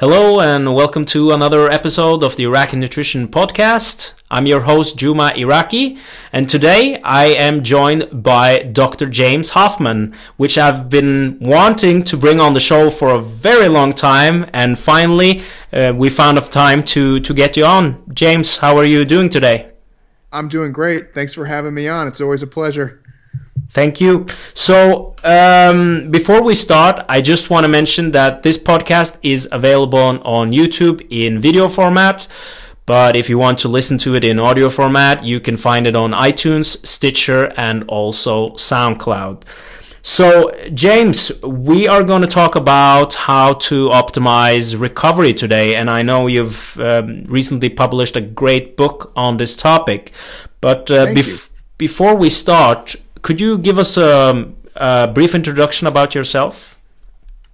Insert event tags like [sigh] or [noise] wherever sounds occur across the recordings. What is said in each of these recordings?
Hello and welcome to another episode of the Iraqi Nutrition Podcast. I'm your host Juma Iraqi and today I am joined by Dr. James Hoffmann, which I've been wanting to bring on the show for a very long time and finally uh, we found a time to, to get you on. James, how are you doing today? I'm doing great. Thanks for having me on. It's always a pleasure. Thank you. So, um, before we start, I just want to mention that this podcast is available on, on, YouTube in video format. But if you want to listen to it in audio format, you can find it on iTunes, Stitcher, and also SoundCloud. So, James, we are going to talk about how to optimize recovery today. And I know you've um, recently published a great book on this topic. But uh, bef- before we start, could you give us a, a, brief introduction about yourself?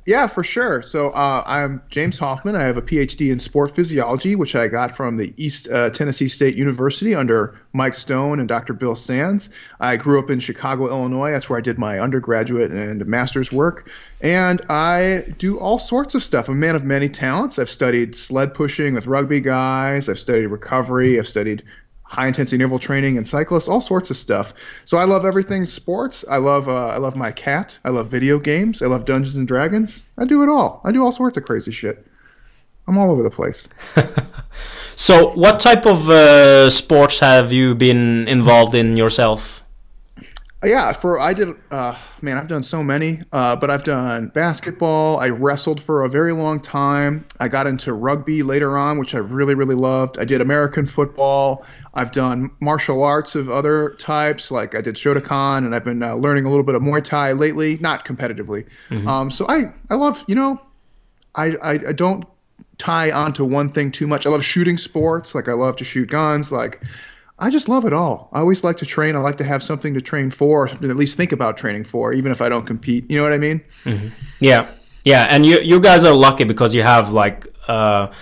Yeah, for sure. So uh, I'm James Hoffmann. I have a PhD in sport physiology, which I got from the East uh, Tennessee State University under Mike Stone and Dr. Bill Sands. I grew up in Chicago, Illinois. That's where I did my undergraduate and master's work. And I do all sorts of stuff. I'm a man of many talents. I've studied sled pushing with rugby guys. I've studied recovery. I've studied high intensity interval training and cyclists, all sorts of stuff. So I love everything sports. I love uh, I love my cat. I love video games. I love Dungeons and Dragons. I do it all. I do all sorts of crazy shit. I'm all over the place. [laughs] so, what type of uh, sports have you been involved in yourself? yeah, for I did. Uh, man, I've done so many. Uh, but I've done basketball. I wrestled for a very long time. I got into rugby later on, which I really, really loved. I did American football. I've done martial arts of other types, like I did Shotokan, and I've been uh, learning a little bit of Muay Thai lately, not competitively. Mm-hmm. Um, so I, I love, you know, I, I, I don't tie onto one thing too much. I love shooting sports, like I love to shoot guns, like I just love it all. I always like to train. I like to have something to train for, or at least think about training for, even if I don't compete. You know what I mean? Mm-hmm. Yeah, yeah. And you you guys are lucky because you have like uh,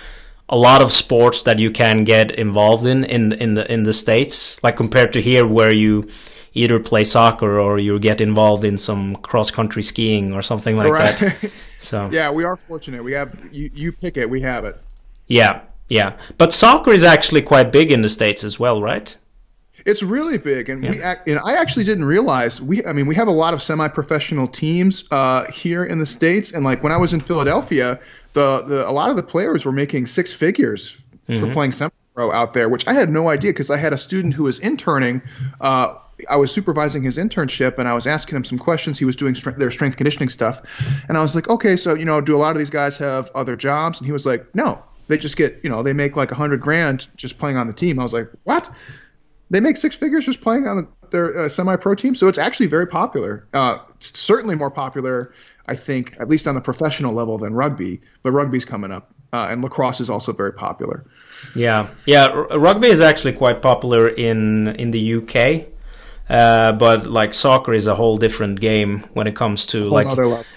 a lot of sports that you can get involved in in in the in the states, like compared to here where you either play soccer or you get involved in some cross country skiing or something like right. that. [laughs] So yeah, we are fortunate. We have you you pick it, we have it. Yeah, yeah, but soccer is actually quite big in the states as well, right? It's really big, and yeah. we act, and I actually didn't realize we. I mean, we have a lot of semi-professional teams uh, here in the states, and like when I was in Philadelphia, the, the a lot of the players were making six figures mm-hmm. for playing semi-pro out there, which I had no idea because I had a student who was interning. Uh, I was supervising his internship and I was asking him some questions. He was doing strength, their strength conditioning stuff, and I was like, okay, so you know, do a lot of these guys have other jobs? And he was like, no, they just get you know they make like a hundred grand just playing on the team. I was like, what? They make six figures just playing on the, their uh, semi-pro team. So it's actually very popular. Uh, it's certainly more popular, I think, at least on the professional level than rugby. But rugby's coming up, uh, and lacrosse is also very popular. Yeah, yeah. R- rugby is actually quite popular in in the UK. Uh, but like soccer is a whole different game when it comes to like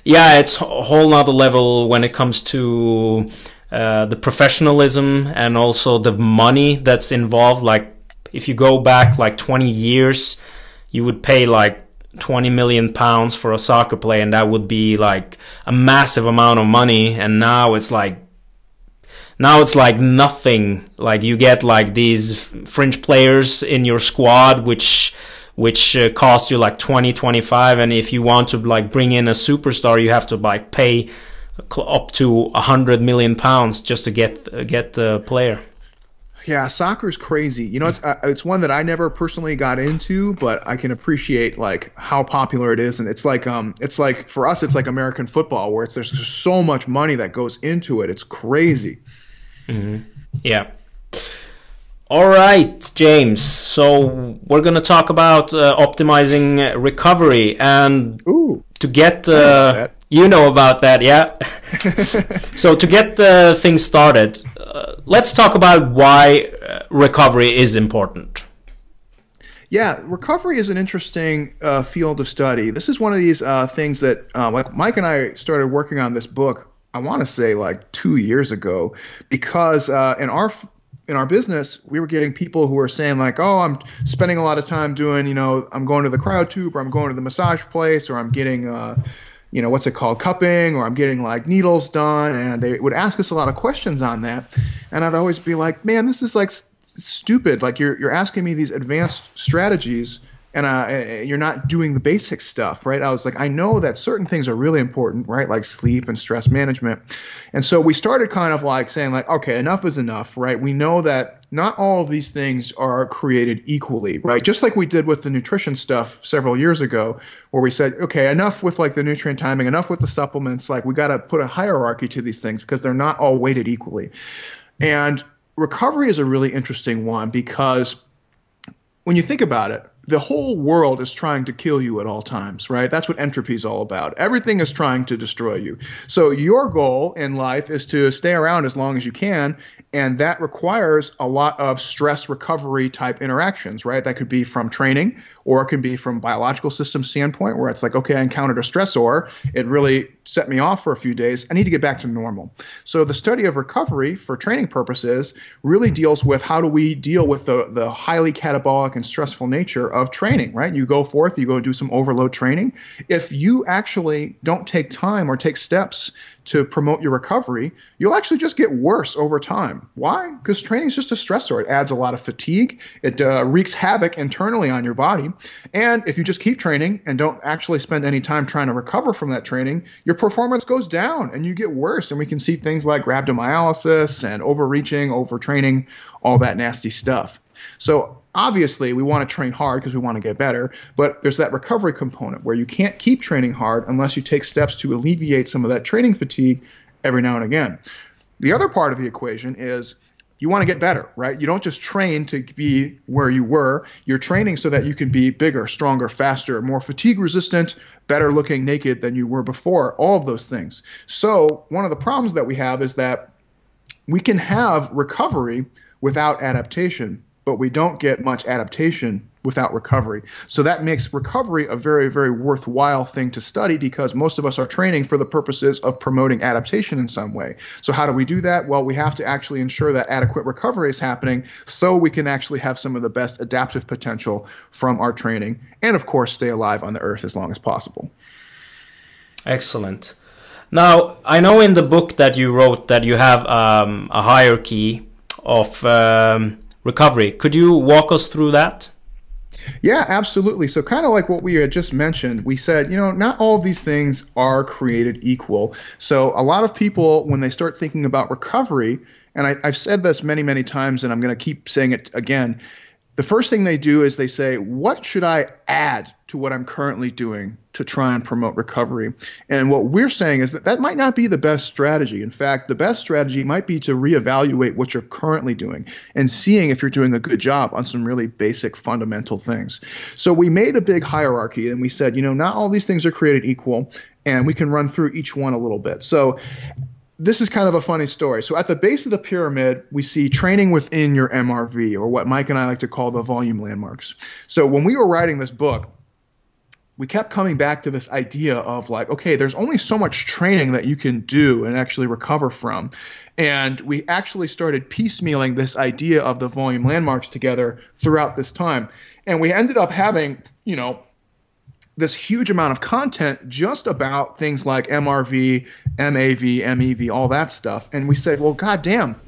yeah it's a whole nother level when it comes to uh, the professionalism and also the money that's involved. Like if you go back like 20 years, you would pay like 20 million pounds for a soccer player, and that would be like a massive amount of money. And now it's like now it's like nothing. Like you get like these fringe players in your squad, which which uh, cost you like 20 25 and if you want to like bring in a superstar you have to like pay up to a hundred million pounds just to get uh, get the player. Yeah, soccer's crazy. You know, it's uh, it's one that I never personally got into, but I can appreciate like how popular it is, and it's like um, it's like for us, it's like American football, where it's there's just so much money that goes into it. It's crazy. Mm-hmm. Yeah. All right, James. So we're gonna talk about uh, optimizing recovery, and Ooh, to get uh, you know about that, yeah? [laughs] so, to get the thing started, uh, let's talk about why uh, recovery is important. Yeah, recovery is an interesting uh, field of study. This is one of these uh, things that, uh, like Mike and I started working on this book. I want to say like two years ago, because uh, in our in our business, we were getting people who were saying like, "Oh, I'm spending a lot of time doing, you know, I'm going to the cryo tube, or I'm going to the massage place, or I'm getting, uh, you know, what's it called, cupping, or I'm getting like needles done," and they would ask us a lot of questions on that, and I'd always be like, "Man, this is like st- stupid. Like you're you're asking me these advanced strategies." and uh, you're not doing the basic stuff, right? I was like, I know that certain things are really important, right? Like sleep and stress management. And so we started kind of like saying, like, okay, enough is enough, right? We know that not all of these things are created equally, right? Just like we did with the nutrition stuff several years ago, where we said, okay, enough with like the nutrient timing, enough with the supplements. Like we got to put a hierarchy to these things because they're not all weighted equally. And recovery is a really interesting one because when you think about it, the whole world is trying to kill you at all times, right? That's what entropy is all about. Everything is trying to destroy you. So your goal in life is to stay around as long as you can, and that requires a lot of stress recovery type interactions, right? That could be from training or it can be from biological system standpoint where it's like, okay, I encountered a stressor. It really set me off for a few days. I need to get back to normal. So the study of recovery for training purposes really deals with how do we deal with the, the highly catabolic and stressful nature of training, right? You go forth, you go do some overload training. If you actually don't take time or take steps to promote your recovery, you'll actually just get worse over time. Why? Because training is just a stressor. It adds a lot of fatigue. It uh, wreaks havoc internally on your body. And if you just keep training and don't actually spend any time trying to recover from that training, your performance goes down and you get worse. And we can see things like rhabdomyolysis and overreaching, overtraining, all that nasty stuff. So obviously we want to train hard because we want to get better, but there's that recovery component where you can't keep training hard unless you take steps to alleviate some of that training fatigue every now and again. The other part of the equation is you want to get better, right? You don't just train to be where you were. You're training so that you can be bigger, stronger, faster, more fatigue resistant, better looking naked than you were before, all of those things. So, one of the problems that we have is that we can have recovery without adaptation but we don't get much adaptation without recovery. So that makes recovery a very, very worthwhile thing to study because most of us are training for the purposes of promoting adaptation in some way. So, how do we do that? Well, we have to actually ensure that adequate recovery is happening so we can actually have some of the best adaptive potential from our training and, of course, stay alive on the earth as long as possible. Excellent. Now, I know in the book that you wrote that you have um, a hierarchy of. Um, recovery. Could you walk us through that? Yeah, absolutely. So, kind of like what we had just mentioned, we said, you know, not all of these things are created equal. So, a lot of people, when they start thinking about recovery, and I, have said this many, many times, and I'm going to keep saying it again, the first thing they do is they say, What should I add to what I'm currently doing to try and promote recovery? And what we're saying is that that might not be the best strategy. In fact, the best strategy might be to reevaluate what you're currently doing and seeing if you're doing a good job on some really basic fundamental things. So we made a big hierarchy and we said, you know, not all these things are created equal and we can run through each one a little bit. So this is kind of a funny story. So at the base of the pyramid, we see training within your MRV, or what Mike and I like to call the volume landmarks. So when we were writing this book, we kept coming back to this idea of like, okay, there's only so much training that you can do and actually recover from. And we actually started piecemealing this idea of the volume landmarks together throughout this time. And we ended up having, you know, this huge amount of content just about things like MRV, MAV, MEV, all that stuff. And we said, well, goddamn,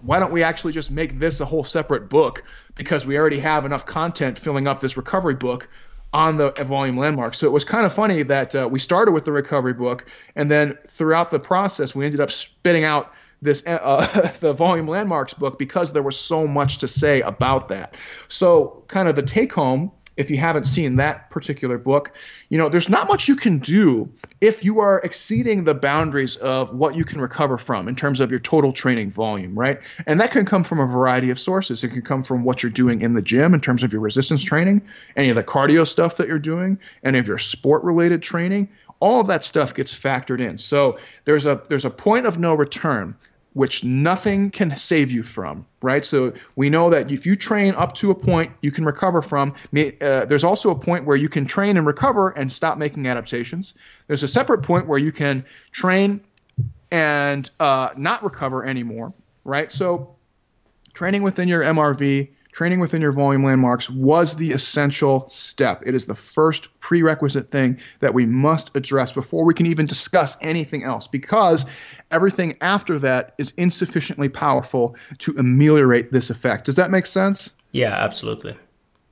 why don't we actually just make this a whole separate book? Because we already have enough content filling up this recovery book on the volume landmark. So it was kind of funny that uh, we started with the recovery book, and then throughout the process, we ended up spitting out this uh, [laughs] the volume landmarks book because there was so much to say about that. So kind of the take home if you haven't seen that particular book, you know, there's not much you can do if you are exceeding the boundaries of what you can recover from in terms of your total training volume, right? And that can come from a variety of sources. It can come from what you're doing in the gym in terms of your resistance training, any of the cardio stuff that you're doing, any of your sport related training. All of that stuff gets factored in. So there's a there's a point of no return which nothing can save you from, right? So we know that if you train up to a point, you can recover from. Uh, there's also a point where you can train and recover and stop making adaptations. There's a separate point where you can train and uh, not recover anymore, right? So training within your MRV, training within your volume landmarks was the essential step. It is the first prerequisite thing that we must address before we can even discuss anything else because everything after that is insufficiently powerful to ameliorate this effect. Does that make sense? Yeah, absolutely.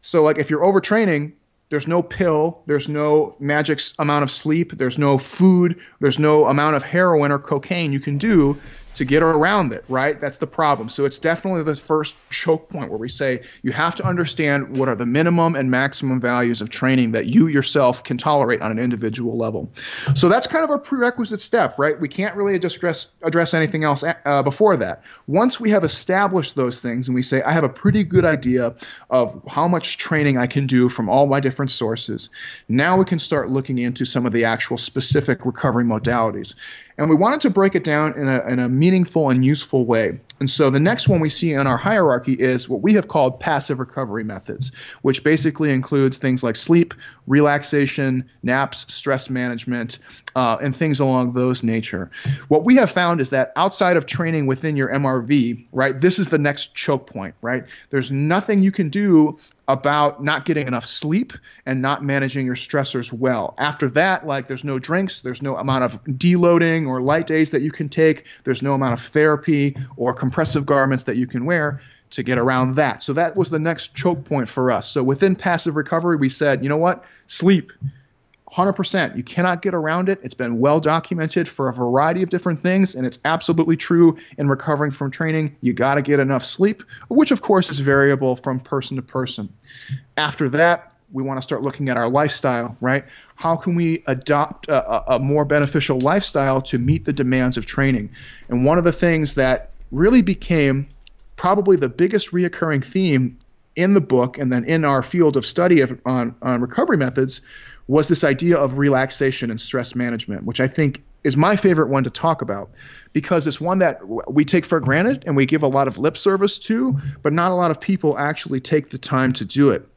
So, like, if you're overtraining, there's no pill, there's no magic amount of sleep, there's no food, there's no amount of heroin or cocaine you can do to get around it, right? That's the problem. So it's definitely the first choke point where we say you have to understand what are the minimum and maximum values of training that you yourself can tolerate on an individual level. So that's kind of a prerequisite step, right? We can't really address address anything else uh, before that. Once we have established those things and we say I have a pretty good idea of how much training I can do from all my different sources, now we can start looking into some of the actual specific recovery modalities. And we wanted to break it down in a, in a meaningful and useful way. And so the next one we see in our hierarchy is what we have called passive recovery methods, which basically includes things like sleep, relaxation, naps, stress management, uh, and things along those nature. What we have found is that outside of training within your MRV, right, this is the next choke point, right? There's nothing you can do about not getting enough sleep and not managing your stressors well. After that, like there's no drinks, there's no amount of deloading or light days that you can take, there's no amount of therapy or compressive garments that you can wear to get around that. So that was the next choke point for us. So within passive recovery, we said, you know what? Sleep. 100%. You cannot get around it. It's been well documented for a variety of different things, and it's absolutely true in recovering from training. You got to get enough sleep, which of course is variable from person to person. After that, we want to start looking at our lifestyle, right? How can we adopt a, a, more beneficial lifestyle to meet the demands of training? And one of the things that really became probably the biggest reoccurring theme in the book and then in our field of study of, on, on recovery methods was this idea of relaxation and stress management, which I think is my favorite one to talk about because it's one that we take for granted and we give a lot of lip service to, but not a lot of people actually take the time to do it.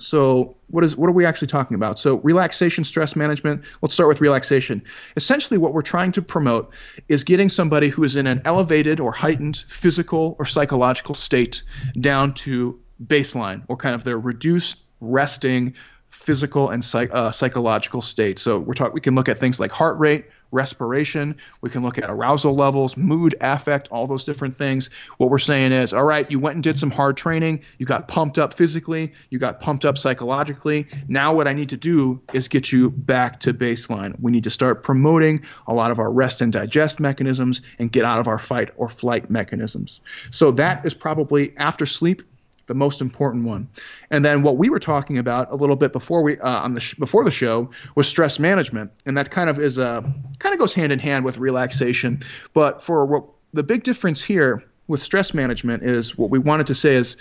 So, what is what are we actually talking about? So, relaxation, stress management. Let's start with relaxation. Essentially, what we're trying to promote is getting somebody who is in an elevated or heightened physical or psychological state down to baseline or kind of their reduced resting physical and psych, uh, psychological state. So we're talking. We can look at things like heart rate, respiration. We can look at arousal levels, mood, affect, all those different things. What we're saying is, all right, you went and did some hard training. You got pumped up physically. You got pumped up psychologically. Now what I need to do is get you back to baseline. We need to start promoting a lot of our rest and digest mechanisms and get out of our fight or flight mechanisms. So that is probably after sleep the most important one. And then what we were talking about a little bit before we uh, on the sh- before the show was stress management, and that kind of is a kind of goes hand in hand with relaxation. But for what the big difference here with stress management is what we wanted to say is,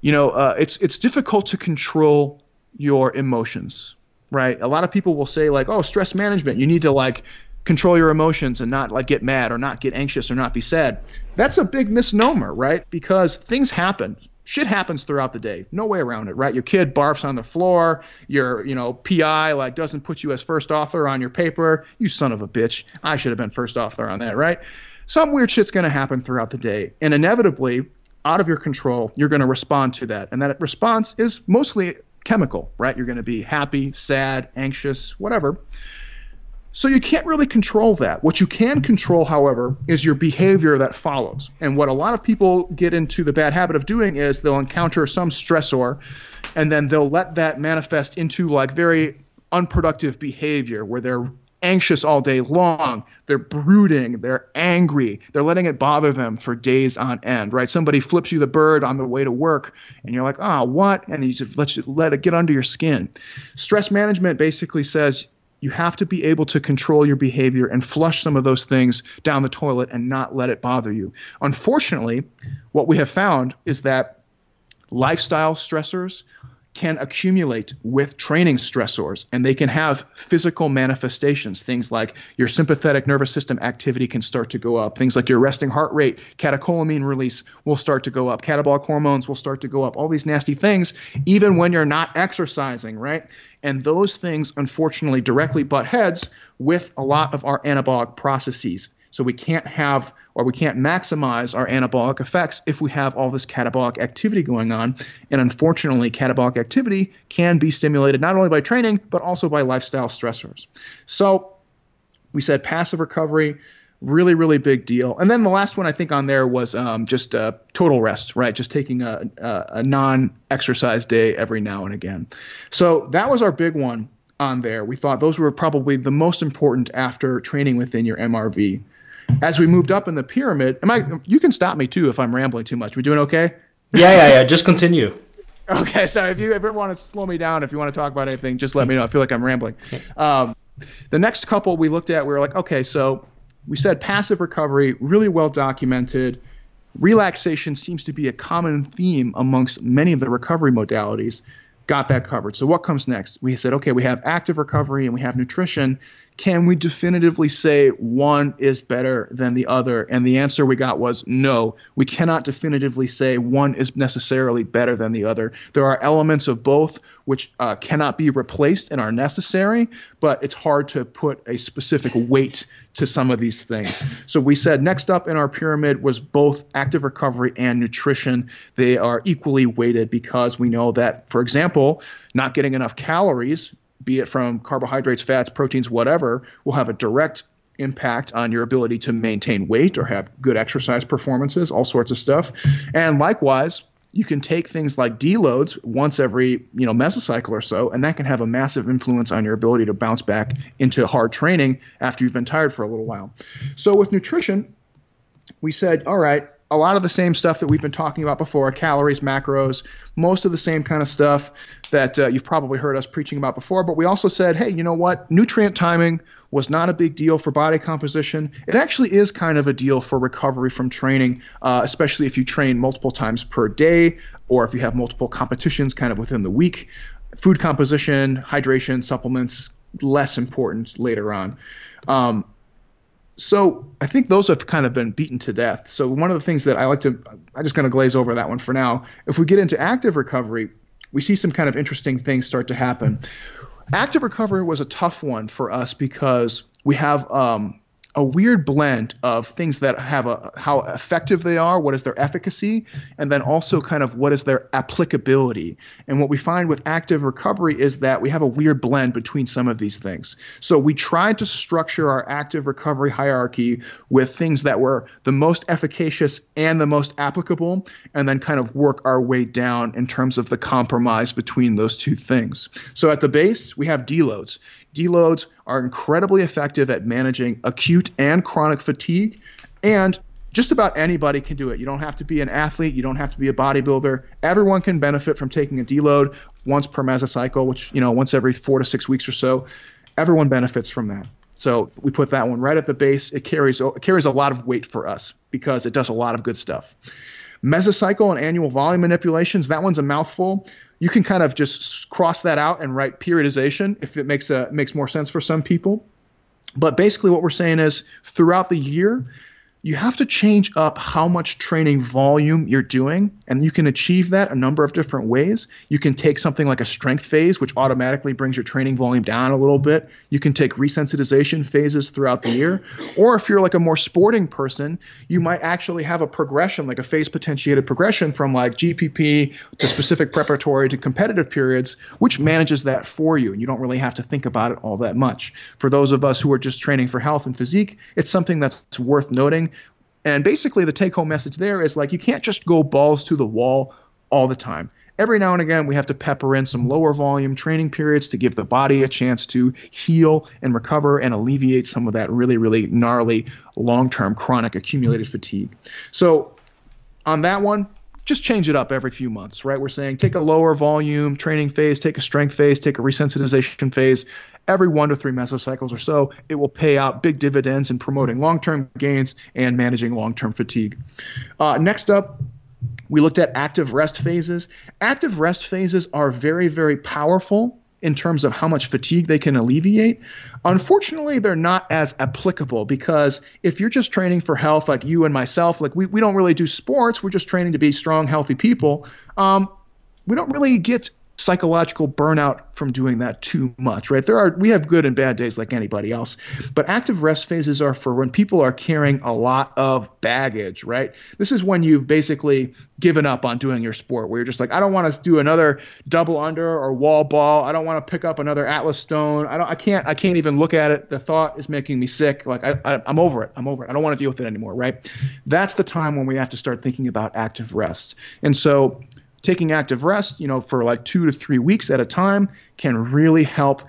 you know, uh, it's it's difficult to control your emotions, right? A lot of people will say like, oh, stress management, you need to like control your emotions and not like get mad or not get anxious or not be sad. That's a big misnomer, right? Because things happen shit happens throughout the day. No way around it, right? Your kid barfs on the floor. Your, you know, PI like doesn't put you as first author on your paper. You son of a bitch. I should have been first author on that, right? Some weird shit's going to happen throughout the day, and inevitably, out of your control, you're going to respond to that, and that response is mostly chemical, right? You're going to be happy, sad, anxious, whatever. So you can't really control that. What you can control, however, is your behavior that follows. And what a lot of people get into the bad habit of doing is they'll encounter some stressor and then they'll let that manifest into like very unproductive behavior where they're anxious all day long, they're brooding, they're angry, they're letting it bother them for days on end, right? Somebody flips you the bird on the way to work and you're like, "Ah, oh, what?" and you just let you let it get under your skin. Stress management basically says you have to be able to control your behavior and flush some of those things down the toilet and not let it bother you. Unfortunately, what we have found is that lifestyle stressors can accumulate with training stressors and they can have physical manifestations. Things like your sympathetic nervous system activity can start to go up. Things like your resting heart rate, catecholamine release will start to go up. Catabolic hormones will start to go up. All these nasty things, even when you're not exercising, right? And those things, unfortunately, directly butt heads with a lot of our anabolic processes. So we can't have or we can't maximize our anabolic effects if we have all this catabolic activity going on. And unfortunately, catabolic activity can be stimulated not only by training, but also by lifestyle stressors. So we said passive recovery, really, really big deal. And then the last one I think on there was um, just uh, total rest, right? Just taking a, a, a non exercise day every now and again. So that was our big one on there. We thought those were probably the most important after training within your MRV. As we moved up in the pyramid, am I? You can stop me too if I'm rambling too much. We doing okay? Yeah, yeah, yeah. Just continue. Okay, sorry. If you ever want to slow me down, if you want to talk about anything, just let me know. I feel like I'm rambling. Um, the next couple we looked at, we were like, okay, so we said passive recovery, really well documented. Relaxation seems to be a common theme amongst many of the recovery modalities got that covered. So what comes next? We said, okay, we have active recovery and we have nutrition. Can we definitively say one is better than the other? And the answer we got was no. We cannot definitively say one is necessarily better than the other. There are elements of both which uh, cannot be replaced and are necessary, but it's hard to put a specific weight to some of these things. So we said next up in our pyramid was both active recovery and nutrition. They are equally weighted because we know that, for example, not getting enough calories, be it from carbohydrates, fats, proteins, whatever, will have a direct impact on your ability to maintain weight or have good exercise performances, all sorts of stuff. And likewise, you can take things like deloads once every you know mesocycle or so, and that can have a massive influence on your ability to bounce back into hard training after you've been tired for a little while. So with nutrition, we said, all right, a lot of the same stuff that we've been talking about before calories, macros, most of the same kind of stuff that uh, you've probably heard us preaching about before. But we also said, hey, you know what? Nutrient timing was not a big deal for body composition. It actually is kind of a deal for recovery from training, uh, especially if you train multiple times per day or if you have multiple competitions kind of within the week. Food composition, hydration, supplements, less important later on. Um, so I think those have kind of been beaten to death. So one of the things that I like to, I'm just going to glaze over that one for now. If we get into active recovery, we see some kind of interesting things start to happen. Active recovery was a tough one for us because we have um, a weird blend of things that have a how effective they are, what is their efficacy, and then also kind of what is their applicability. And what we find with active recovery is that we have a weird blend between some of these things. So we tried to structure our active recovery hierarchy with things that were the most efficacious and the most applicable, and then kind of work our way down in terms of the compromise between those two things. So at the base, we have deloads. Deloads are incredibly effective at managing acute and chronic fatigue, and just about anybody can do it. You don't have to be an athlete, you don't have to be a bodybuilder. Everyone can benefit from taking a deload once per mesocycle, which, you know, once every 4 to 6 weeks or so. Everyone benefits from that. So we put that one right at the base. It carries it carries a lot of weight for us because it does a lot of good stuff. Mesocycle and annual volume manipulations, that one's a mouthful you can kind of just cross that out and write periodization if it makes a makes more sense for some people. But basically, what we're saying is throughout the year, you have to change up how much training volume you're doing, and you can achieve that a number of different ways. You can take something like a strength phase, which automatically brings your training volume down a little bit. You can take resensitization phases throughout the year. Or if you're like a more sporting person, you might actually have a progression, like a phase potentiated progression from like GPP to specific preparatory to competitive periods, which manages that for you. And you don't really have to think about it all that much. For those of us who are just training for health and physique, it's something that's worth noting and basically, the take home message there is like you can't just go balls to the wall all the time. Every now and again, we have to pepper in some lower volume training periods to give the body a chance to heal and recover and alleviate some of that really, really gnarly long term chronic accumulated fatigue. So, on that one, just change it up every few months, right? We're saying take a lower volume training phase, take a strength phase, take a resensitization phase, every one to three mesocycles or so, it will pay out big dividends in promoting long term gains and managing long term fatigue. Uh, next up, we looked at active rest phases. Active rest phases are very, very powerful in terms of how much fatigue they can alleviate. Unfortunately, they're not as applicable because if you're just training for health, like you and myself, like we, we don't really do sports, we're just training to be strong, healthy people. Um, we don't really get psychological burnout from doing that too much, right? There are we have good and bad days like anybody else, but active rest phases are for when people are carrying a lot of baggage, right? This is when you've basically given up on doing your sport, where you're just like, I don't want to do another double under or wall ball. I don't want to pick up another Atlas stone. I don't. I can't. I can't even look at it. The thought is making me sick. Like I, I I'm over it. I'm over it. I don't want to deal with it anymore, right? That's the time when we have to start thinking about active rest. And so taking active rest, you know, for like two to three weeks at a time can really help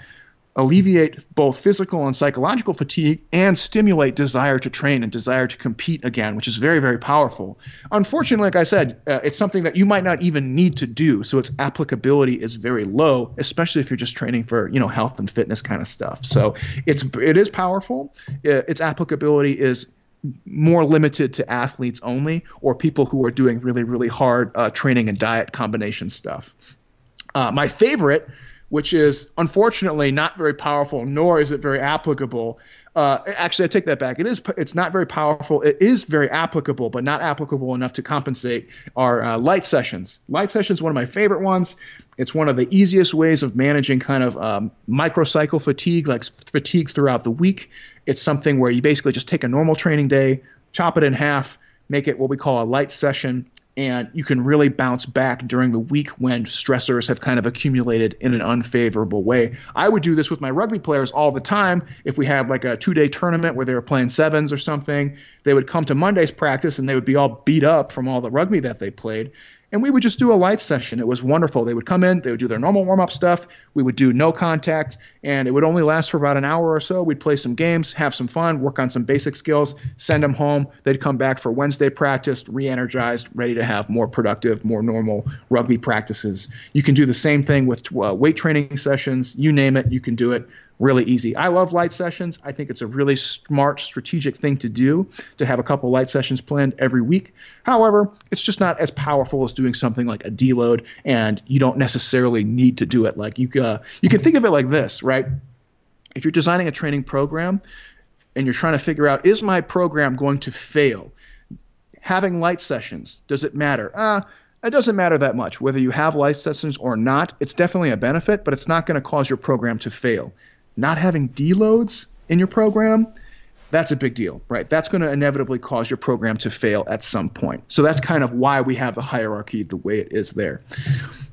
alleviate both physical and psychological fatigue and stimulate desire to train and desire to compete again, which is very, very powerful. Unfortunately, like I said, uh, it's something that you might not even need to do, so its applicability is very low, especially if you're just training for you know health and fitness kind of stuff. So it's it is powerful. Uh, its applicability is more limited to athletes only or people who are doing really, really hard uh, training and diet combination stuff. Uh, my favorite, which is unfortunately not very powerful, nor is it very applicable. Uh, actually, I take that back. It is. It's not very powerful. It is very applicable, but not applicable enough to compensate. our uh, light sessions. Light sessions one of my favorite ones. It's one of the easiest ways of managing kind of um, microcycle fatigue, like fatigue throughout the week. It's something where you basically just take a normal training day, chop it in half, make it what we call a light session, and you can really bounce back during the week when stressors have kind of accumulated in an unfavorable way. I would do this with my rugby players all the time. If we had like a two day tournament where they were playing sevens or something, they would come to Monday's practice and they would be all beat up from all the rugby that they played and we would just do a light session. It was wonderful. They would come in, they would do their normal warm up stuff. We would do no contact, and it would only last for about an hour or so. We'd play some games, have some fun, work on some basic skills, send them home. They'd come back for Wednesday practice, re energized, ready to have more productive, more normal rugby practices. You can do the same thing with uh, weight training sessions. You name it, you can do it really easy. I love light sessions. I think it's a really smart, strategic thing to do to have a couple light sessions planned every week. However, it's just not as powerful as doing something like a deload, and you don't necessarily need to do it. Like you, uh, you can think of it like this, right? If you're designing a training program and you're trying to figure out is my program going to fail, having light sessions does it matter? Uh, it doesn't matter that much whether you have light sessions or not. It's definitely a benefit, but it's not going to cause your program to fail not having deloads in your program, that's a big deal, right? That's going to inevitably cause your program to fail at some point. So that's kind of why we have the hierarchy the way it is there.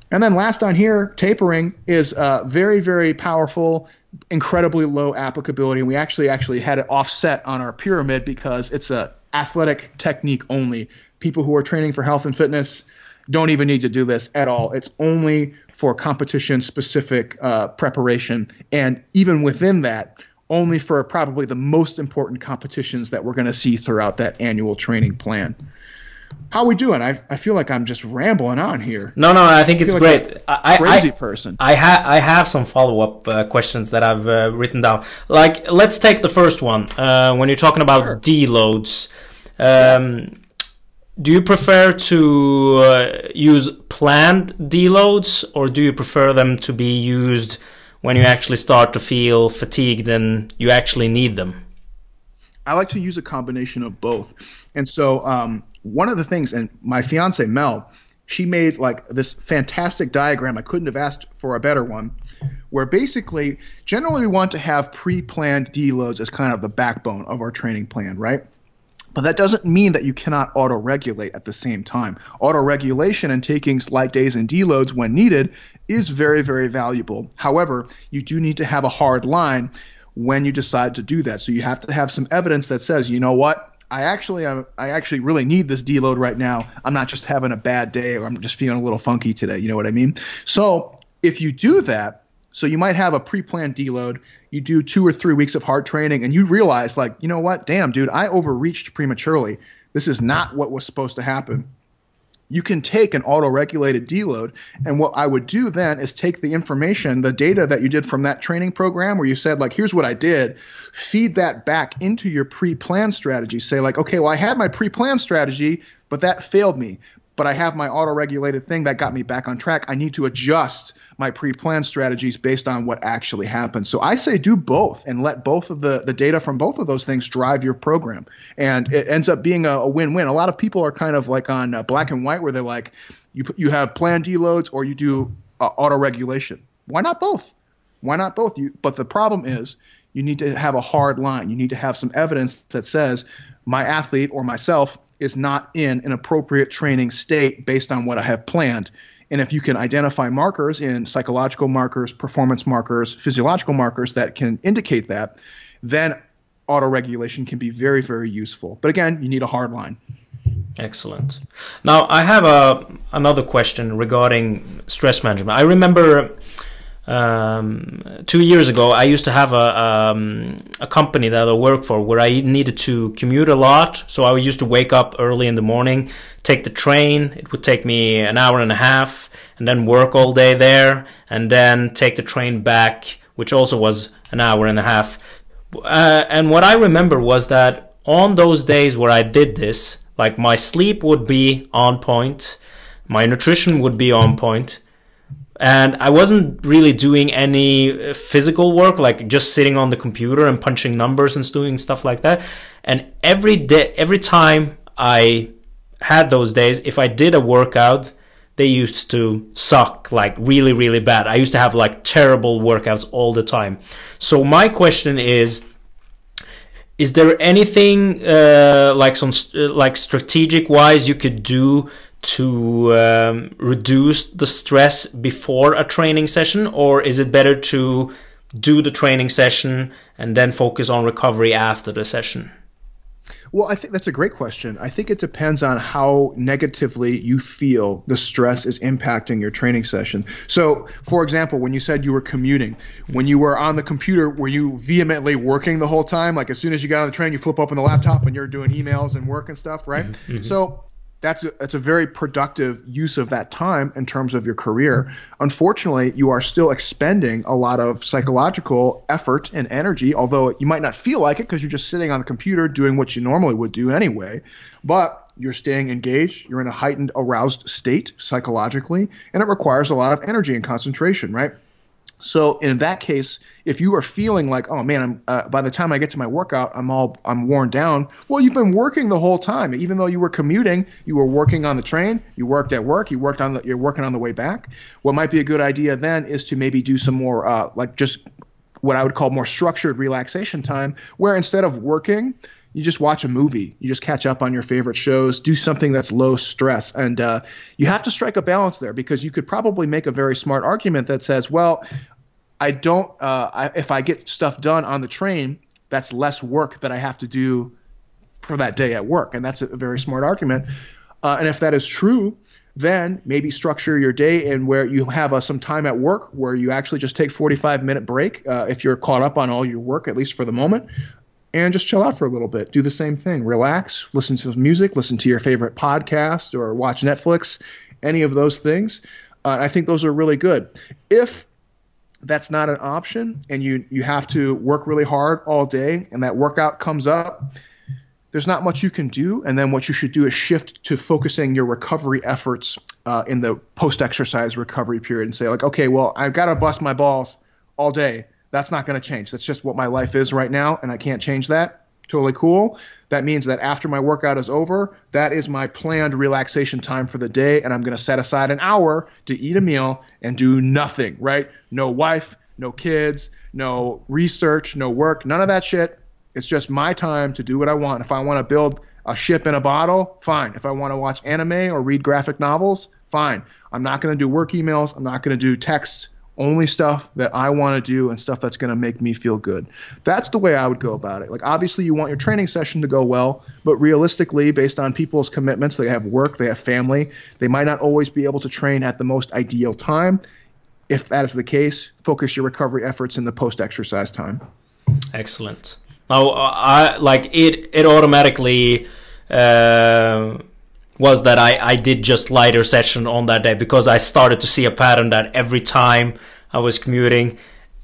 And then last on here, tapering is uh, very, very powerful, incredibly low applicability. And we actually actually had it offset on our pyramid because it's a athletic technique only. People who are training for health and fitness don't even need to do this at all. It's only for competition specific uh, preparation. And even within that, only for probably the most important competitions that we're going to see throughout that annual training plan. How are we doing? I, I feel like I'm just rambling on here. No, no, I think I it's like great. I, crazy I, person. I have I have some follow up uh, questions that I've uh, written down. Like, let's take the first one. Uh, when you're talking about sure. deloads, um, do you prefer to uh, use planned deloads or do you prefer them to be used when you actually start to feel fatigued and you actually need them? I like to use a combination of both. And so, um, one of the things, and my fiance Mel, she made like this fantastic diagram. I couldn't have asked for a better one, where basically, generally, we want to have pre planned deloads as kind of the backbone of our training plan, right? But that doesn't mean that you cannot auto regulate at the same time. Auto regulation and taking light days and deloads when needed is very, very valuable. However, you do need to have a hard line when you decide to do that. So you have to have some evidence that says, you know what, I actually uh, I actually really need this deload right now. I'm not just having a bad day or I'm just feeling a little funky today. You know what I mean? So if you do that, so you might have a pre-planned deload. You do two or three weeks of hard training, and you realize, like, you know what? Damn, dude, I overreached prematurely. This is not what was supposed to happen. You can take an auto-regulated deload, and what I would do then is take the information, the data that you did from that training program, where you said, like, here's what I did, feed that back into your pre-planned strategy. Say, like, okay, well, I had my pre-planned strategy, but that failed me but I have my auto regulated thing that got me back on track. I need to adjust my pre-planned strategies based on what actually happened. So I say do both and let both of the the data from both of those things drive your program, and it ends up being a, a win-win. A lot of people are kind of like on uh, black and white where they're like, you you have planned deloads or you do uh, auto regulation. Why not both? Why not both? You, but the problem is you need to have a hard line. You need to have some evidence that says my athlete or myself is not in an appropriate training state based on what I have planned. And if you can identify markers in psychological markers, performance markers, physiological markers that can indicate that, then autoregulation can be very, very useful. But again, you need a hard line. Excellent. Now, I have a another question regarding stress management. I remember um, two years ago, I used to have a um, a company that I worked for where I needed to commute a lot. So I used to wake up early in the morning, take the train. It would take me an hour and a half, and then work all day there, and then take the train back, which also was an hour and a half. Uh, and what I remember was that on those days where I did this, like my sleep would be on point, my nutrition would be on point and I wasn't really doing any uh, physical work, like just sitting on the computer and punching numbers and doing stuff like that. And every day, every time I had those days, if I did a workout, they used to suck like really, really bad. I used to have like terrible workouts all the time. So my question is, is there anything uh, like some like strategic wise you could do to um, reduce the stress before a training session, or is it better to do the training session and then focus on recovery after the session? Well, I think that's a great question. I think it depends on how negatively you feel the stress is impacting your training session. So, for example, when you said you were commuting, when you were on the computer, were you vehemently working the whole time? Like as soon as you got on the train, you flip open the laptop and you're doing emails and work and stuff, right? Mm-hmm. mm-hmm. So, that's a, that's a very productive use of that time in terms of your career. Unfortunately, you are still expending a lot of psychological effort and energy, although you might not feel like it because you're just sitting on the computer doing what you normally would do anyway. But you're staying engaged, you're in a heightened aroused state psychologically, and it requires a lot of energy and concentration, right? So in that case, if you are feeling like, oh man, I'm, uh, by the time I get to my workout, I'm all I'm worn down. Well, you've been working the whole time. Even though you were commuting, you were working on the train. You worked at work. You worked on the. You're working on the way back. What might be a good idea then is to maybe do some more, uh, like just what I would call more structured relaxation time, where instead of working, you just watch a movie. You just catch up on your favorite shows. Do something that's low stress. And uh, you have to strike a balance there because you could probably make a very smart argument that says well i don't uh, I, if i get stuff done on the train that's less work that i have to do for that day at work. And that's a very smart argument. Uh, and if that is true then maybe structure your day in where you have uh, some time at work where you actually just take 45 minute break uh, if you're caught up on all your work at least for the moment and just chill out for a little bit. Do the same thing. Relax, listen to some music, listen to your favorite podcast, or watch Netflix. Any of those things. Uh, I think those are really good. If that's not an option and you you have to work really hard all day and that workout comes up there's not much you can do and then what you should do is shift to focusing your recovery efforts uh, in the post exercise recovery period and say like okay well i've got to bust my balls all day that's not going to change. That's just what my life is right now, and I can't change that. Totally cool. That means that after my workout is over, that is my planned relaxation time for the day, and I'm going to set aside an hour to eat a meal and do nothing, right? No wife, no kids, no research, no work, none of that shit. It's just my time to do what I want. If I want to build a ship in a bottle, fine. If I want to watch anime or read graphic novels, fine. I'm not going to do work emails. I'm not going to do texts only stuff that I want to do and stuff that's going to make me feel good. That's the way I would go about it. Like, obviously, you want your training session to go well, but realistically, based on people's commitments, they have work, they have family, they might not always be able to train at the most ideal time. If that is the case, focus your recovery efforts in the post exercise time. Excellent. Now, I like it, it automatically. Uh, was that I, I did just lighter session on that day because I started to see a pattern that every time I was commuting,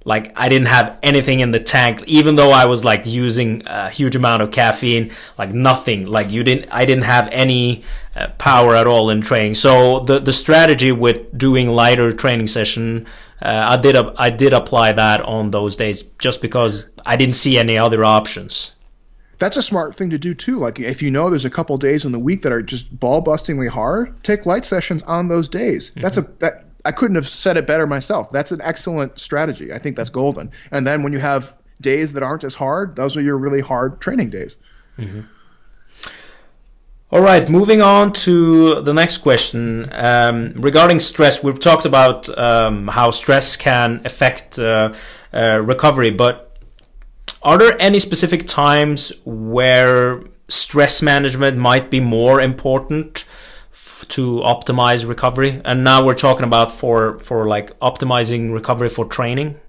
like I didn't have anything in the tank, even though I was like using a huge amount of caffeine, like nothing, like you didn't, I didn't have any uh, power at all in training. So the the strategy with doing lighter training session, uh, I did I did apply that on those days just because I didn't see any other options that's a smart thing to do too. Like if you know there's a couple days in the week that are just ball bustingly hard, take light sessions on those days. Mm-hmm. That's a that I couldn't have said it better myself. That's an excellent strategy. I think that's golden. And then when you have days that aren't as hard, those are your really hard training days. Mm-hmm. All right, moving on to the next question um, regarding stress. We've talked about um, how stress can affect uh, uh, recovery, but are there any specific times where stress management might be more important to optimize recovery? And now we're talking about for for like optimizing recovery for training.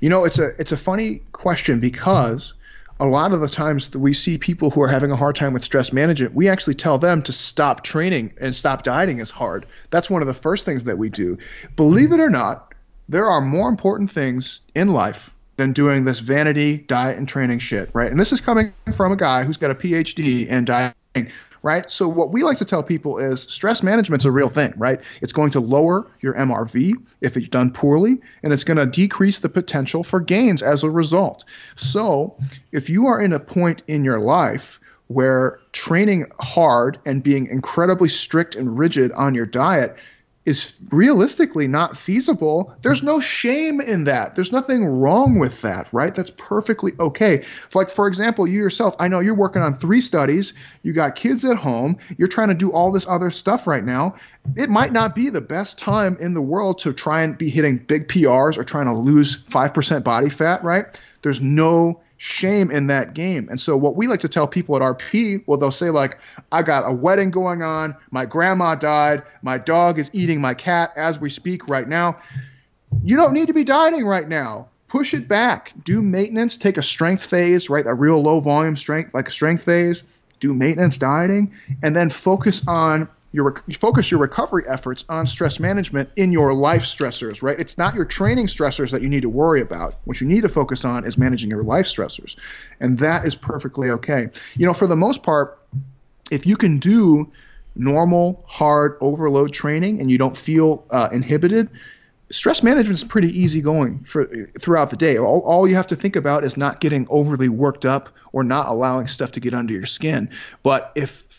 You know, it's a it's a funny question because a lot of the times that we see people who are having a hard time with stress management, we actually tell them to stop training and stop dieting as hard. That's one of the first things that we do. Believe it or not, there are more important things in life than doing this vanity diet and training shit, right? And this is coming from a guy who's got a PhD in dieting right? So what we like to tell people is stress management's a real thing, right? It's going to lower your MRV if it's done poorly, and it's going to decrease the potential for gains as a result. So if you are in a point in your life where training hard and being incredibly strict and rigid on your diet is realistically not feasible, there's no shame in that. There's nothing wrong with that, right? That's perfectly okay. Like, for example, you yourself, I know you're working on three studies, you got kids at home, you're trying to do all this other stuff right now. It might not be the best time in the world to try and be hitting big PRs or trying to lose 5% body fat, right? There's no shame in that game. And so what we like to tell people at RP, well, they'll say like, I got a wedding going on, my grandma died, my dog is eating my cat as we speak right now. You don't need to be dieting right now. Push it back. Do maintenance. Take a strength phase, right? A real low volume strength, like a strength phase. Do maintenance dieting, and then focus on your you focus your recovery efforts on stress management in your life stressors, right? It's not your training stressors that you need to worry about. What you need to focus on is managing your life stressors. And that is perfectly okay. You know, for the most part, if you can do normal, hard overload training and you don't feel uh, inhibited, stress management is pretty easy going for throughout the day. All, all you have to think about is not getting overly worked up or not allowing stuff to get under your skin. But if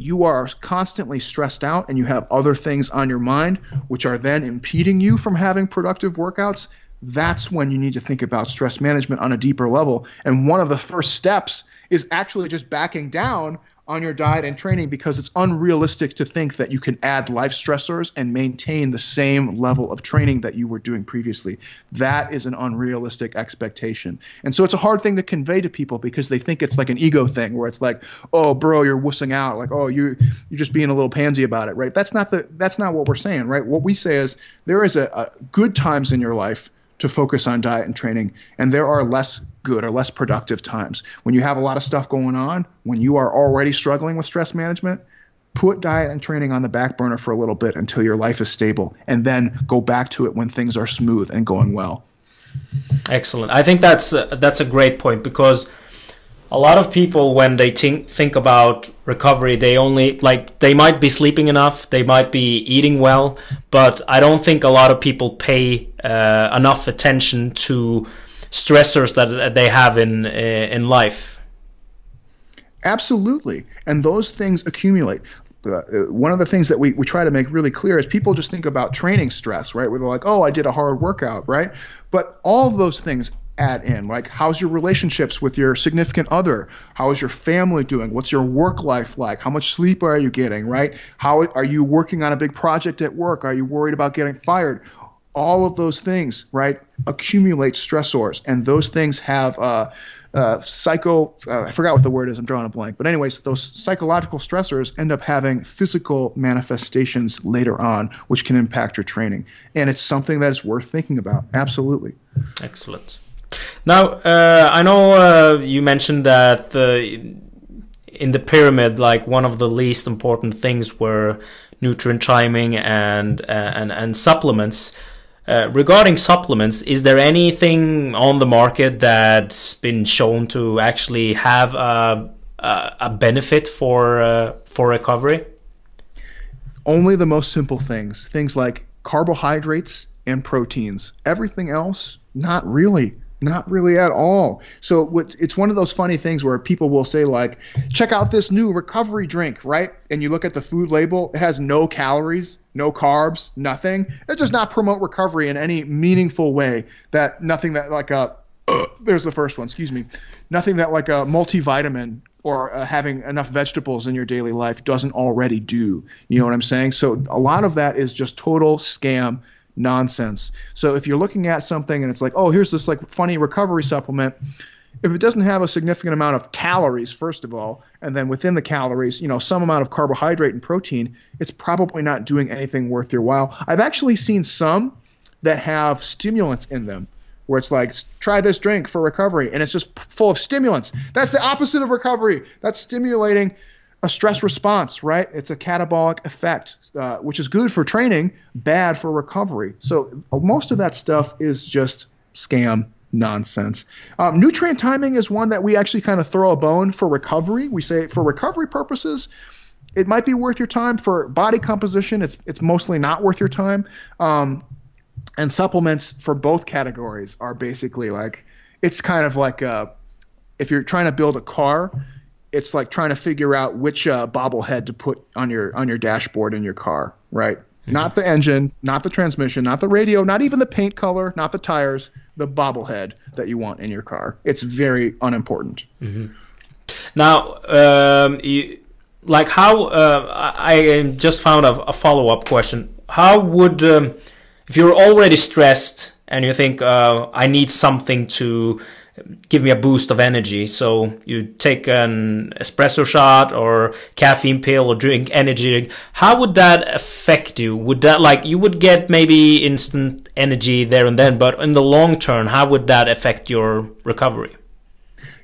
you are constantly stressed out and you have other things on your mind, which are then impeding you from having productive workouts, that's when you need to think about stress management on a deeper level. And one of the first steps is actually just backing down on your diet and training because it's unrealistic to think that you can add life stressors and maintain the same level of training that you were doing previously. That is an unrealistic expectation. And so it's a hard thing to convey to people because they think it's like an ego thing where it's like, "Oh, bro, you're wussing out." Like, "Oh, you you're just being a little pansy about it." Right? That's not the that's not what we're saying, right? What we say is there is a, a good times in your life to focus on diet and training. And there are less good or less productive times. When you have a lot of stuff going on, when you are already struggling with stress management, put diet and training on the back burner for a little bit until your life is stable and then go back to it when things are smooth and going well. Excellent. I think that's that's a great point because a lot of people when they think think about recovery they only like they might be sleeping enough they might be eating well but i don't think a lot of people pay uh, enough attention to stressors that they have in uh, in life absolutely and those things accumulate uh, one of the things that we, we try to make really clear is people just think about training stress, right? Where they're like, oh, I did a hard workout, right? But all of those things add in? Like how's your relationships with your significant other? How is your family doing? What's your work life like? How much sleep are you getting right? How are you working on a big project at work? Are you worried about getting fired? All of those things right accumulate stressors and those things have uh, uh, psycho uh, i forgot what the word is i'm drawing a blank. But anyways those psychological stressors end up having physical manifestations later on which can impact your training. And it's something that is worth thinking about. Absolutely. Excellent now, uh, I know uh, you mentioned that the, in the pyramid, like one of the least important things were nutrient timing and uh, and and supplements. Uh, regarding supplements, is there anything on the market that's been shown to actually have a a, a benefit for uh, for recovery? Only the most simple things, things like carbohydrates and proteins. Everything else, not really. Not really at all. So it's one of those funny things where people will say like, "Check out this new recovery drink," right? And you look at the food label, it has no calories no carbs, nothing. It does not promote recovery in any meaningful way. That nothing that like a [clears throat] there's the first one. Excuse me. Nothing that like a multivitamin or uh, having enough vegetables in your daily life doesn't already do. You know what I'm saying? So a lot of that is just total scam nonsense. So if you're looking at something and it's like, oh, here's this like funny recovery supplement, if it doesn't have a significant amount of calories, first of all, and then within the calories, you know, some amount of carbohydrate and protein, it's probably not doing anything worth your while. I've actually seen some that have stimulants in them where it's like try this drink for recovery and it's just full of stimulants that's the opposite of recovery that's stimulating a stress response right? It's a catabolic effect uh, which is good for training bad for recovery. So uh, most of that stuff is just scam nonsense. Um, nutrient timing is one that we actually kind of throw a bone for recovery. We say for recovery purposes it might be worth your time. For body composition it's it's mostly not worth your time. Um, and supplements for both categories are basically like it's kind of like uh, if you're trying to build a car it's like trying to figure out which uh, bobblehead to put on your on your dashboard in your car right mm-hmm. not the engine not the transmission not the radio not even the paint color not the tires the bobblehead that you want in your car it's very unimportant mm-hmm. now um, you, like how uh, i just found a, a follow-up question how would um, if you're already stressed and you think uh, I need something to give me a boost of energy, so you take an espresso shot or caffeine pill or drink energy, how would that affect you? Would that like you would get maybe instant energy there and then, but in the long term, how would that affect your recovery?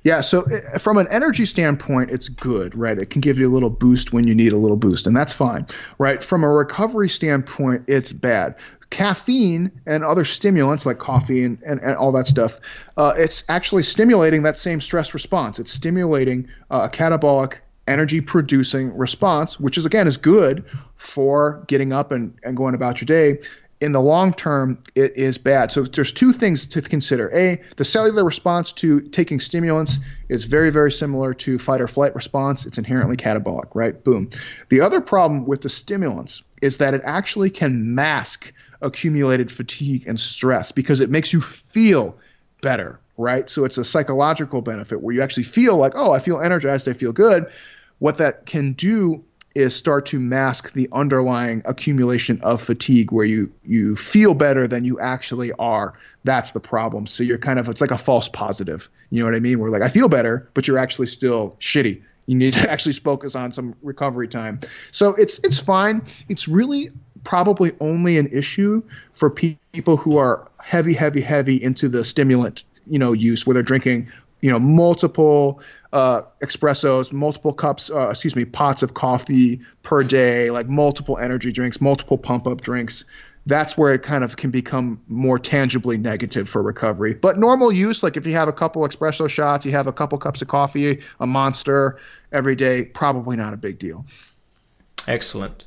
Yeah, so uh, from an energy standpoint, it's good, right? It can give you a little boost when you need a little boost, and that's fine, right? From a recovery standpoint, it's bad caffeine and other stimulants like coffee and, and, and all that stuff, uh, it's actually stimulating that same stress response. It's stimulating uh, a catabolic energy producing response, which is again is good for getting up and, and going about your day. In the long term, it is bad. So there's two things to consider. A, the cellular response to taking stimulants is very, very similar to fight or flight response. It's inherently catabolic, right? Boom. The other problem with the stimulants is that it actually can mask accumulated fatigue and stress because it makes you feel better, right? So it's a psychological benefit where you actually feel like, oh, I feel energized, I feel good. What that can do is start to mask the underlying accumulation of fatigue where you you feel better than you actually are. That's the problem. So you're kind of it's like a false positive. You know what I mean? Where like I feel better, but you're actually still shitty. You need to [laughs] actually focus on some recovery time. So it's it's fine. It's really probably only an issue for pe- people who are heavy, heavy, heavy into the stimulant, you know, use where they're drinking, you know, multiple uh, espressos, multiple cups, uh, excuse me, pots of coffee per day, like multiple energy drinks, multiple pump up drinks. That's where it kind of can become more tangibly negative for recovery. But normal use, like if you have a couple espresso shots, you have a couple cups of coffee, a monster every day, probably not a big deal. Excellent.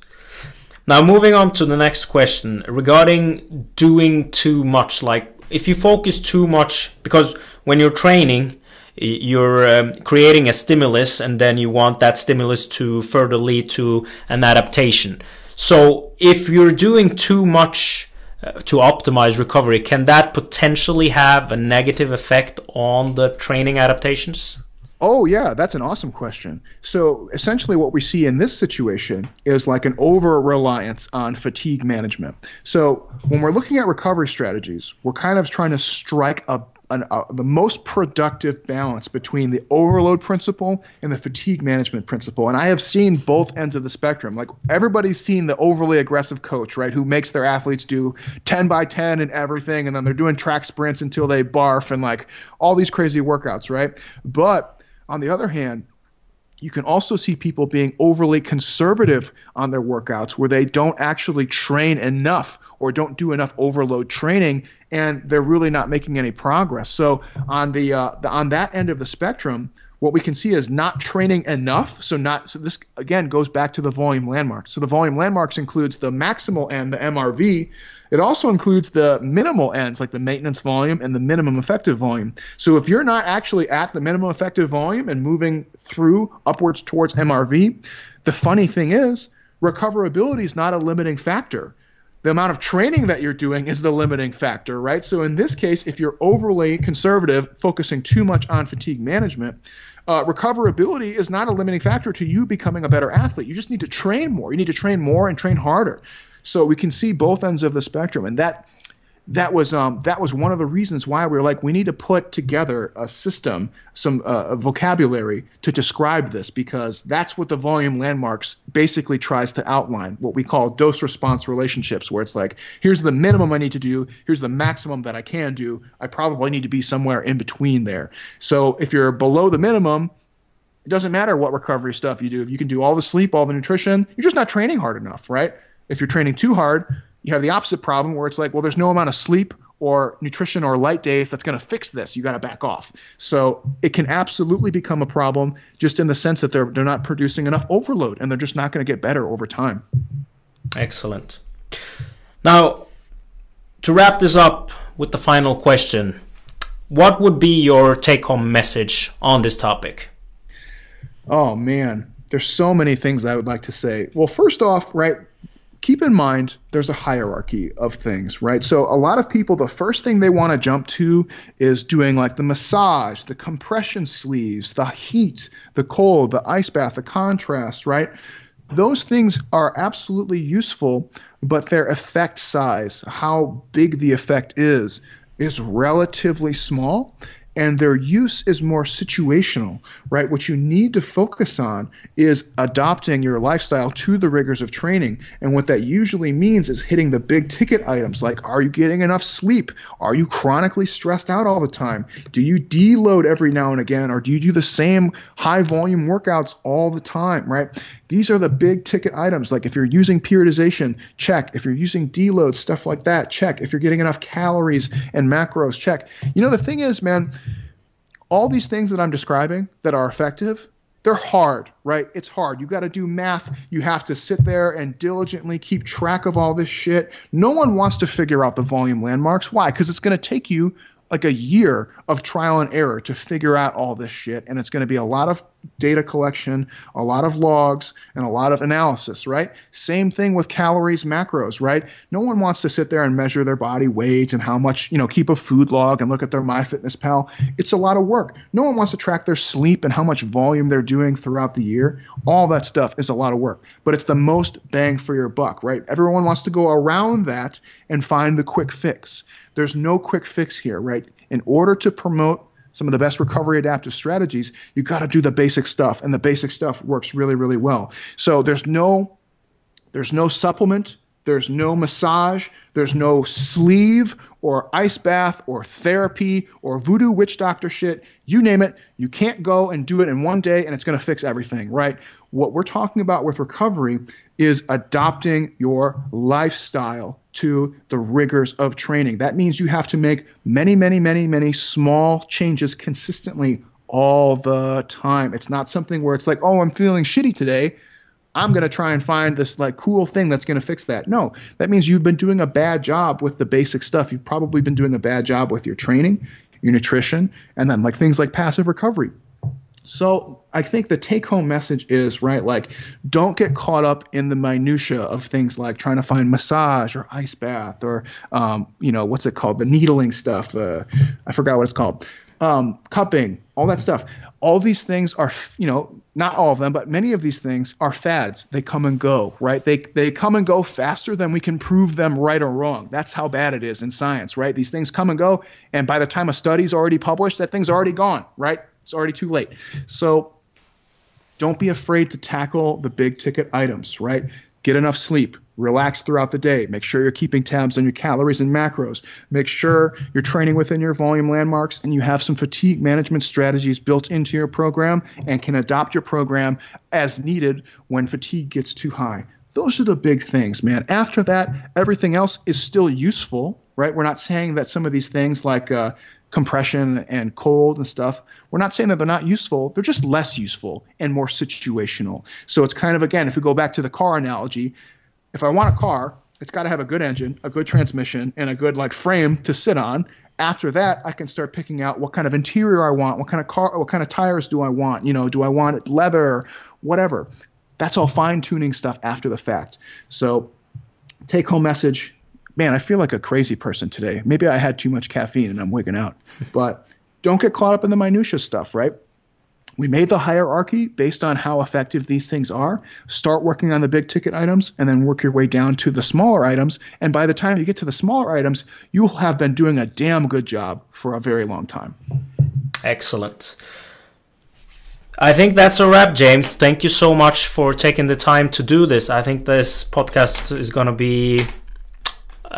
Now, moving on to the next question regarding doing too much. Like, if you focus too much, because when you're training, you're um, creating a stimulus and then you want that stimulus to further lead to an adaptation. So, if you're doing too much uh, to optimize recovery, can that potentially have a negative effect on the training adaptations? Oh, yeah, that's an awesome question. So, essentially, what we see in this situation is like an over reliance on fatigue management. So, when we're looking at recovery strategies, we're kind of trying to strike a, an, a, the most productive balance between the overload principle and the fatigue management principle. And I have seen both ends of the spectrum. Like, everybody's seen the overly aggressive coach, right, who makes their athletes do 10 by 10 and everything, and then they're doing track sprints until they barf and like all these crazy workouts, right? But on the other hand, you can also see people being overly conservative on their workouts where they don't actually train enough or don't do enough overload training and they're really not making any progress. So on the, uh, the on that end of the spectrum, what we can see is not training enough. So not so this again goes back to the volume landmarks. So the volume landmarks includes the maximal end, the MRV, it also includes the minimal ends, like the maintenance volume and the minimum effective volume. So if you're not actually at the minimum effective volume and moving through upwards towards MRV, the funny thing is, recoverability is not a limiting factor. The amount of training that you're doing is the limiting factor, right? So in this case, if you're overly conservative, focusing too much on fatigue management, uh, recoverability is not a limiting factor to you becoming a better athlete. You just need to train more. You need to train more and train harder. So we can see both ends of the spectrum, and that that was um, that was one of the reasons why we were like we need to put together a system, some uh, vocabulary to describe this because that's what the volume landmarks basically tries to outline. What we call dose response relationships, where it's like here's the minimum I need to do, here's the maximum that I can do. I probably need to be somewhere in between there. So if you're below the minimum, it doesn't matter what recovery stuff you do. If you can do all the sleep, all the nutrition, you're just not training hard enough, right? If you're training too hard, you have the opposite problem where it's like, well, there's no amount of sleep or nutrition or light days that's going to fix this. You got to back off. So it can absolutely become a problem just in the sense that they're they're not producing enough overload and they're just not going to get better over time. Excellent. Now, to wrap this up with the final question, what would be your take-home message on this topic? Oh man, there's so many things I would like to say. Well, first off, right, keep in mind there's a hierarchy of things, right? So a lot of people, the first thing they want to jump to is doing like the massage, the compression sleeves, the heat, the cold, the ice bath, the contrast, right? Those things are absolutely useful, but their effect size, how big the effect is, is relatively small and their use is more situational, right? What you need to focus on is adopting your lifestyle to the rigors of training. And what that usually means is hitting the big ticket items like are you getting enough sleep? Are you chronically stressed out all the time? Do you deload every now and again? Or do you do the same high volume workouts all the time, right? These are the big ticket items. Like if you're using periodization, check. If you're using deload, stuff like that, check. If you're getting enough calories and macros, check. You know, the thing is, man, all these things that I'm describing that are effective, they're hard, right? It's hard. You got to do math. You have to sit there and diligently keep track of all this shit. No one wants to figure out the volume landmarks. Why? Because it's going to take you like a year of trial and error to figure out all this shit. And it's going to be a lot of data collection, a lot of logs, and a lot of analysis, right? Same thing with calories, macros, right? No one wants to sit there and measure their body weight and how much, you know, keep a food log and look at their MyFitnessPal. It's a lot of work. No one wants to track their sleep and how much volume they're doing throughout the year. All that stuff is a lot of work, but it's the most bang for your buck, right? Everyone wants to go around that and find the quick fix. There's no quick fix here, right? In order to promote some of the best recovery adaptive strategies, you got to do the basic stuff, and the basic stuff works really, really well. So there's no there's no supplement, there's no massage, there's no sleeve or ice bath or therapy or voodoo witch doctor shit. You name it, you can't go and do it in one day and it's going to fix everything, right? What we're talking about with recovery is adopting your lifestyle to the rigors of training. That means you have to make many, many, many, many small changes consistently all the time. It's not something where it's like, oh, I'm feeling shitty today. I'm going to try and find this like cool thing that's going to fix that. No, that means you've been doing a bad job with the basic stuff. You've probably been doing a bad job with your training, your nutrition, and then like things like passive recovery. So I think the take home message is right, like don't get caught up in the minutia of things like trying to find massage or ice bath or um, you know what's it called, the needling stuff. Uh, I forgot what it's called. Um, cupping, all that stuff. All these things are, you know, not all of them, but many of these things are fads. They come and go, right? They they come and go faster than we can prove them right or wrong. That's how bad it is in science, right? These things come and go, and by the time a study's already published, that thing's already gone, right? It's already too late. So don't be afraid to tackle the big ticket items, right? Get enough sleep. Relax throughout the day. Make sure you're keeping tabs on your calories and macros. Make sure you're training within your volume landmarks and you have some fatigue management strategies built into your program and can adopt your program as needed when fatigue gets too high. Those are the big things, man. After that, everything else is still useful, right? We're not saying that some of these things like uh, compression and cold and stuff. We're not saying that they're not useful, they're just less useful and more situational. So it's kind of, again, if we go back to the car analogy, if I want a car, it's got to have a good engine, a good transmission, and a good like frame to sit on. After that, I can start picking out what kind of interior I want, what kind of car, what kind of tires do I want? You know, do I want leather, whatever. That's all fine tuning stuff after the fact. So, take home message. Man, I feel like a crazy person today. Maybe I had too much caffeine and I'm wigging out. [laughs] But don't get caught up in the minutia stuff, right? We made the hierarchy based on how effective these things are. Start working on the big ticket items and then work your way down to the smaller items. And by the time you get to the smaller items, you'll have been doing a damn good job for a very long time. Excellent. I think that's a wrap, James. Thank you so much for taking the time to do this. I think this podcast is going to be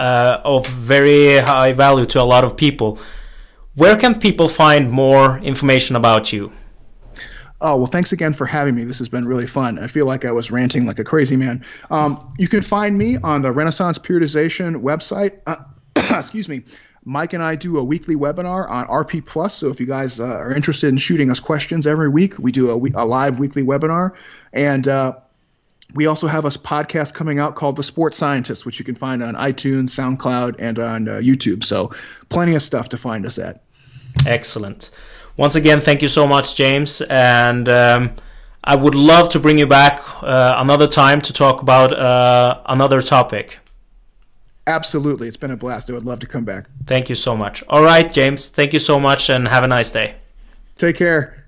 uh, of very high value to a lot of people. Where can people find more information about you? Oh, well, thanks again for having me. This has been really fun. I feel like I was ranting like a crazy man. Um, you can find me on the Renaissance Periodization website. Uh, [coughs] excuse me. Mike and I do a weekly webinar on RP Plus. So if you guys uh, are interested in shooting us questions every week, we do a, a live weekly webinar. And uh, we also have a podcast coming out called The Sports Scientist, which you can find on iTunes, SoundCloud, and on uh, YouTube. So plenty of stuff to find us at. Excellent once again, thank you so much, James. And um, I would love to bring you back uh, another time to talk about uh, another topic. Absolutely. It's been a blast. I would love to come back. Thank you so much. All right, James. Thank you so much and have a nice day. Take care.